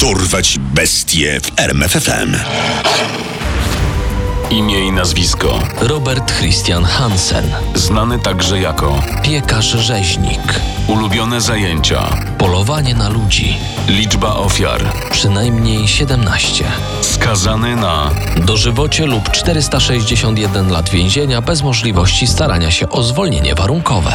Dorwać bestie w RMFFM. Imię i nazwisko. Robert Christian Hansen, Znany także jako piekarz-rzeźnik, ulubione zajęcia. polowanie na ludzi, Liczba ofiar. przynajmniej 17, Skazany na dożywocie lub 461 lat więzienia bez możliwości starania się o zwolnienie warunkowe.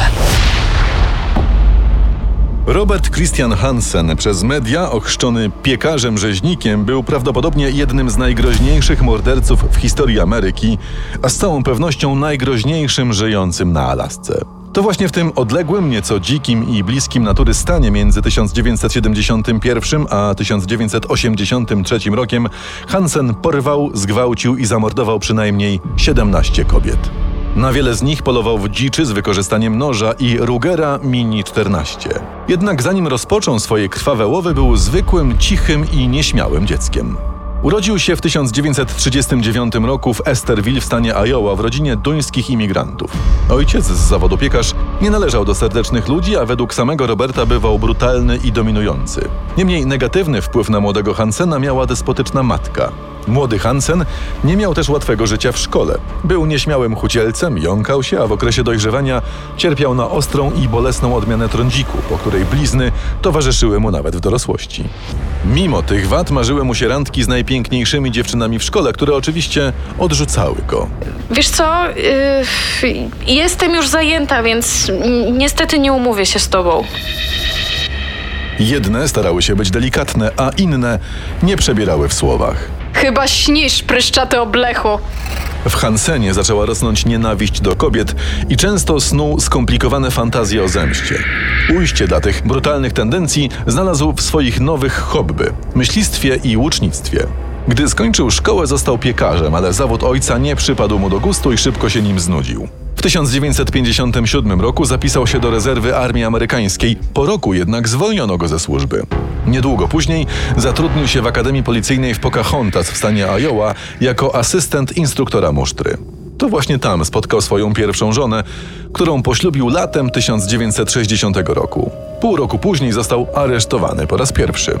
Robert Christian Hansen, przez media ochrzczony piekarzem rzeźnikiem, był prawdopodobnie jednym z najgroźniejszych morderców w historii Ameryki, a z całą pewnością najgroźniejszym żyjącym na Alasce. To właśnie w tym odległym, nieco dzikim i bliskim natury stanie między 1971 a 1983 rokiem Hansen porwał, zgwałcił i zamordował przynajmniej 17 kobiet. Na wiele z nich polował w dziczy z wykorzystaniem noża i Rugera Mini 14. Jednak zanim rozpoczął swoje krwawe łowy, był zwykłym, cichym i nieśmiałym dzieckiem. Urodził się w 1939 roku w Esterville w stanie Iowa w rodzinie duńskich imigrantów. Ojciec z zawodu piekarz nie należał do serdecznych ludzi, a według samego Roberta bywał brutalny i dominujący. Niemniej negatywny wpływ na młodego Hansena miała despotyczna matka. Młody Hansen nie miał też łatwego życia w szkole. Był nieśmiałym chucielcem, jąkał się, a w okresie dojrzewania cierpiał na ostrą i bolesną odmianę trądziku, po której blizny towarzyszyły mu nawet w dorosłości. Mimo tych wad marzyły mu się randki z najpiękniejszymi dziewczynami w szkole, które oczywiście odrzucały go. Wiesz co? Yy, jestem już zajęta, więc niestety nie umówię się z tobą. Jedne starały się być delikatne, a inne nie przebierały w słowach. Chyba śnisz, pryszczaty oblechu. W Hansenie zaczęła rosnąć nienawiść do kobiet i często snuł skomplikowane fantazje o zemście. Ujście dla tych brutalnych tendencji znalazł w swoich nowych hobby myślistwie i łucznictwie. Gdy skończył szkołę, został piekarzem, ale zawód ojca nie przypadł mu do gustu i szybko się nim znudził. W 1957 roku zapisał się do rezerwy armii amerykańskiej, po roku jednak zwolniono go ze służby. Niedługo później zatrudnił się w Akademii Policyjnej w Pocahontas w stanie Iowa jako asystent instruktora musztry. To właśnie tam spotkał swoją pierwszą żonę, którą poślubił latem 1960 roku. Pół roku później został aresztowany po raz pierwszy.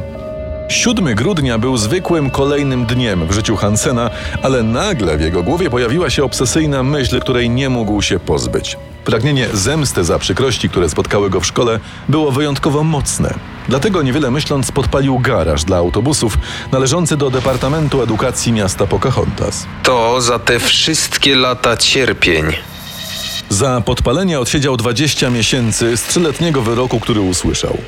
7 grudnia był zwykłym kolejnym dniem w życiu Hansena, ale nagle w jego głowie pojawiła się obsesyjna myśl, której nie mógł się pozbyć. Pragnienie zemsty za przykrości, które spotkały go w szkole, było wyjątkowo mocne. Dlatego niewiele myśląc podpalił garaż dla autobusów należący do Departamentu Edukacji miasta Pocahontas. To za te wszystkie lata cierpień. Za podpalenie odsiedział 20 miesięcy z trzyletniego wyroku, który usłyszał.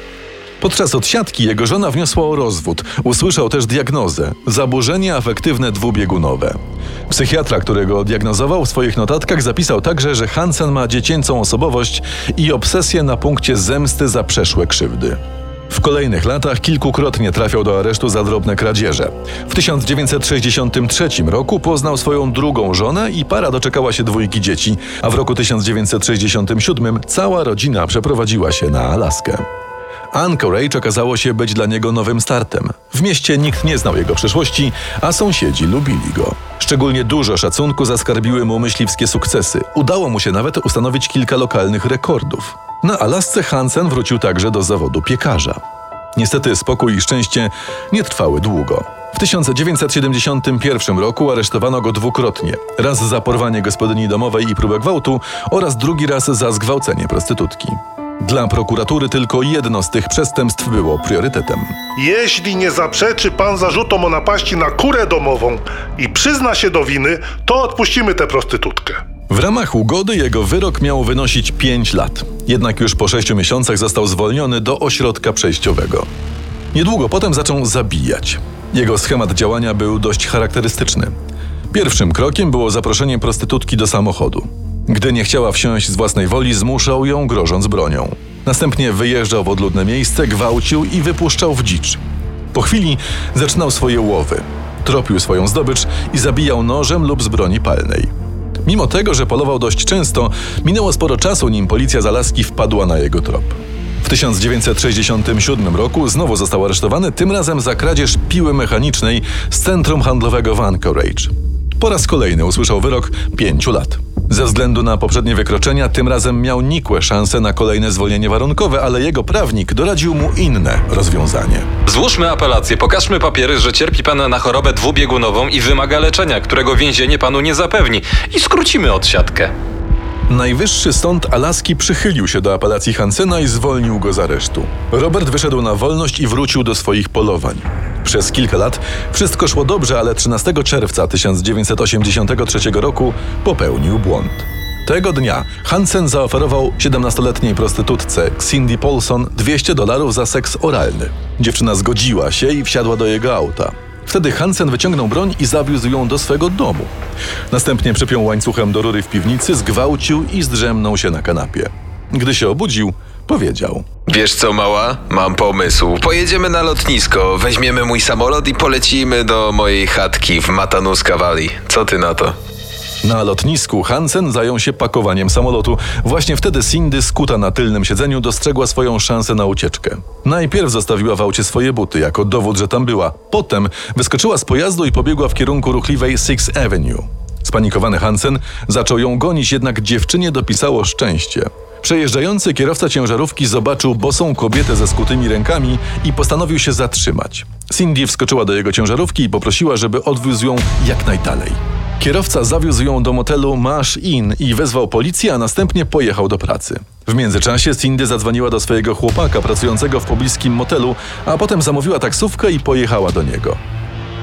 Podczas odsiadki jego żona wniosła o rozwód. Usłyszał też diagnozę zaburzenie afektywne dwubiegunowe. Psychiatra, który go diagnozował, w swoich notatkach zapisał także, że Hansen ma dziecięcą osobowość i obsesję na punkcie zemsty za przeszłe krzywdy. W kolejnych latach kilkukrotnie trafiał do aresztu za drobne kradzieże. W 1963 roku poznał swoją drugą żonę i para doczekała się dwójki dzieci, a w roku 1967 cała rodzina przeprowadziła się na Alaskę. Anchorage okazało się być dla niego nowym startem. W mieście nikt nie znał jego przeszłości, a sąsiedzi lubili go. Szczególnie dużo szacunku zaskarbiły mu myśliwskie sukcesy. Udało mu się nawet ustanowić kilka lokalnych rekordów. Na Alasce Hansen wrócił także do zawodu piekarza. Niestety spokój i szczęście nie trwały długo. W 1971 roku aresztowano go dwukrotnie. Raz za porwanie gospodyni domowej i próbę gwałtu oraz drugi raz za zgwałcenie prostytutki. Dla prokuratury tylko jedno z tych przestępstw było priorytetem. Jeśli nie zaprzeczy pan zarzutom o napaści na kurę domową i przyzna się do winy, to odpuścimy tę prostytutkę. W ramach ugody jego wyrok miał wynosić 5 lat. Jednak już po 6 miesiącach został zwolniony do ośrodka przejściowego. Niedługo potem zaczął zabijać. Jego schemat działania był dość charakterystyczny. Pierwszym krokiem było zaproszenie prostytutki do samochodu. Gdy nie chciała wsiąść z własnej woli, zmuszał ją, grożąc bronią. Następnie wyjeżdżał w odludne miejsce, gwałcił i wypuszczał w dzicz. Po chwili zaczynał swoje łowy. Tropił swoją zdobycz i zabijał nożem lub z broni palnej. Mimo tego, że polował dość często, minęło sporo czasu, nim policja z Alaski wpadła na jego trop. W 1967 roku znowu został aresztowany, tym razem za kradzież piły mechanicznej z centrum handlowego w Anchorage. Po raz kolejny usłyszał wyrok pięciu lat. Ze względu na poprzednie wykroczenia, tym razem miał nikłe szanse na kolejne zwolnienie warunkowe, ale jego prawnik doradził mu inne rozwiązanie. Złóżmy apelację, pokażmy papiery, że cierpi pan na chorobę dwubiegunową i wymaga leczenia, którego więzienie panu nie zapewni. I skrócimy odsiadkę. Najwyższy Sąd Alaski przychylił się do apelacji Hansena i zwolnił go z aresztu. Robert wyszedł na wolność i wrócił do swoich polowań. Przez kilka lat wszystko szło dobrze, ale 13 czerwca 1983 roku popełnił błąd. Tego dnia Hansen zaoferował 17-letniej prostytutce Cindy Paulson 200 dolarów za seks oralny. Dziewczyna zgodziła się i wsiadła do jego auta. Wtedy Hansen wyciągnął broń i zawiózł ją do swego domu. Następnie przypiął łańcuchem do rury w piwnicy, zgwałcił i zdrzemnął się na kanapie. Gdy się obudził, powiedział: Wiesz co, mała? Mam pomysł. Pojedziemy na lotnisko, weźmiemy mój samolot i polecimy do mojej chatki w Matanuska Valley. Co ty na to? Na lotnisku Hansen zajął się pakowaniem samolotu. Właśnie wtedy Cindy, skuta na tylnym siedzeniu, dostrzegła swoją szansę na ucieczkę. Najpierw zostawiła w aucie swoje buty jako dowód, że tam była. Potem wyskoczyła z pojazdu i pobiegła w kierunku ruchliwej Sixth Avenue. Spanikowany Hansen zaczął ją gonić, jednak dziewczynie dopisało szczęście. Przejeżdżający kierowca ciężarówki zobaczył bosą kobietę ze skutymi rękami i postanowił się zatrzymać. Cindy wskoczyła do jego ciężarówki i poprosiła, żeby odwiózł ją jak najdalej. Kierowca zawiózł ją do motelu Mash Inn i wezwał policję, a następnie pojechał do pracy. W międzyczasie Cindy zadzwoniła do swojego chłopaka pracującego w pobliskim motelu, a potem zamówiła taksówkę i pojechała do niego.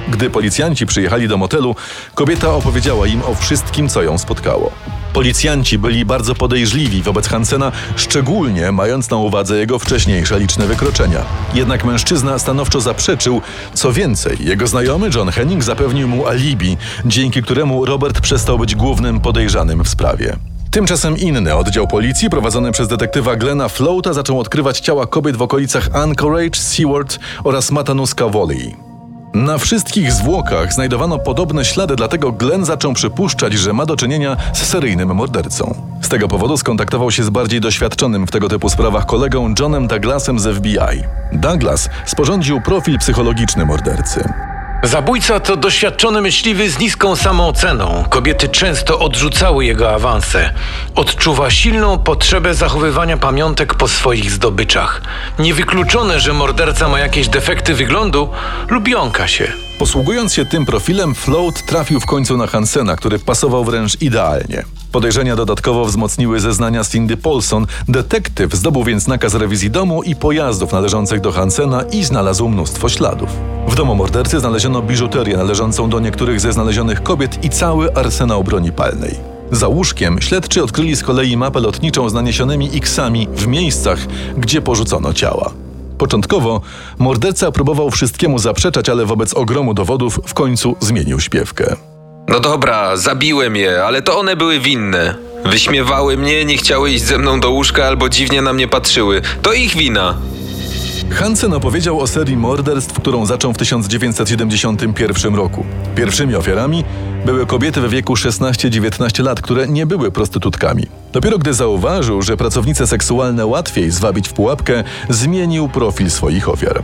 Gdy policjanci przyjechali do motelu, kobieta opowiedziała im o wszystkim, co ją spotkało. Policjanci byli bardzo podejrzliwi wobec Hansena, szczególnie mając na uwadze jego wcześniejsze liczne wykroczenia. Jednak mężczyzna stanowczo zaprzeczył. Co więcej, jego znajomy John Henning zapewnił mu alibi, dzięki któremu Robert przestał być głównym podejrzanym w sprawie. Tymczasem inny oddział policji prowadzony przez detektywa Glena Floata zaczął odkrywać ciała kobiet w okolicach Anchorage, Seward oraz Matanuska Valley. Na wszystkich zwłokach znajdowano podobne ślady, dlatego Glenn zaczął przypuszczać, że ma do czynienia z seryjnym mordercą. Z tego powodu skontaktował się z bardziej doświadczonym w tego typu sprawach kolegą Johnem Douglasem z FBI. Douglas sporządził profil psychologiczny mordercy. Zabójca to doświadczony myśliwy z niską samooceną. Kobiety często odrzucały jego awanse. Odczuwa silną potrzebę zachowywania pamiątek po swoich zdobyczach. Niewykluczone, że morderca ma jakieś defekty wyglądu lub jąka się. Posługując się tym profilem, Float trafił w końcu na Hansena, który pasował wręcz idealnie. Podejrzenia dodatkowo wzmocniły zeznania Cindy Paulson. Detektyw zdobył więc nakaz rewizji domu i pojazdów należących do Hansena i znalazł mnóstwo śladów. W domu mordercy znaleziono biżuterię należącą do niektórych ze znalezionych kobiet i cały arsenał broni palnej. Za łóżkiem śledczy odkryli z kolei mapę lotniczą z naniesionymi X-ami w miejscach, gdzie porzucono ciała. Początkowo morderca próbował wszystkiemu zaprzeczać, ale wobec ogromu dowodów w końcu zmienił śpiewkę. No dobra, zabiłem je, ale to one były winne. Wyśmiewały mnie, nie chciały iść ze mną do łóżka albo dziwnie na mnie patrzyły. To ich wina. Hansen opowiedział o serii morderstw, którą zaczął w 1971 roku. Pierwszymi ofiarami były kobiety w wieku 16-19 lat, które nie były prostytutkami. Dopiero gdy zauważył, że pracownice seksualne łatwiej zwabić w pułapkę, zmienił profil swoich ofiar.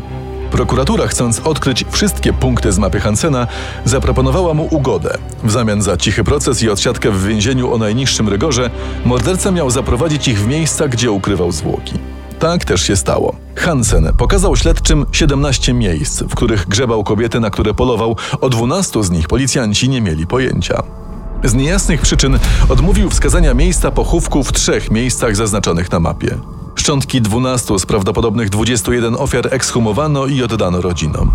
Prokuratura, chcąc odkryć wszystkie punkty z mapy Hansena, zaproponowała mu ugodę. W zamian za cichy proces i odsiadkę w więzieniu o najniższym rygorze, morderca miał zaprowadzić ich w miejsca, gdzie ukrywał zwłoki. Tak też się stało. Hansen pokazał śledczym 17 miejsc, w których grzebał kobiety, na które polował. O 12 z nich policjanci nie mieli pojęcia. Z niejasnych przyczyn odmówił wskazania miejsca pochówku w trzech miejscach zaznaczonych na mapie. Szczątki 12 z prawdopodobnych 21 ofiar ekshumowano i oddano rodzinom.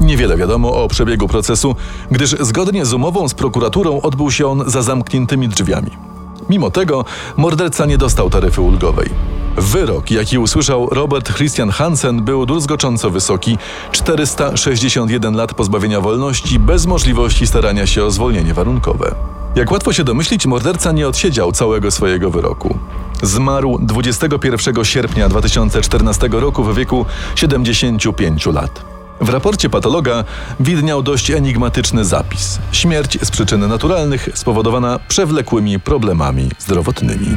Niewiele wiadomo o przebiegu procesu, gdyż zgodnie z umową z prokuraturą odbył się on za zamkniętymi drzwiami. Mimo tego morderca nie dostał taryfy ulgowej. Wyrok, jaki usłyszał Robert Christian Hansen, był druzgocząco wysoki 461 lat pozbawienia wolności bez możliwości starania się o zwolnienie warunkowe. Jak łatwo się domyślić, morderca nie odsiedział całego swojego wyroku. Zmarł 21 sierpnia 2014 roku w wieku 75 lat. W raporcie patologa widniał dość enigmatyczny zapis: śmierć z przyczyn naturalnych spowodowana przewlekłymi problemami zdrowotnymi.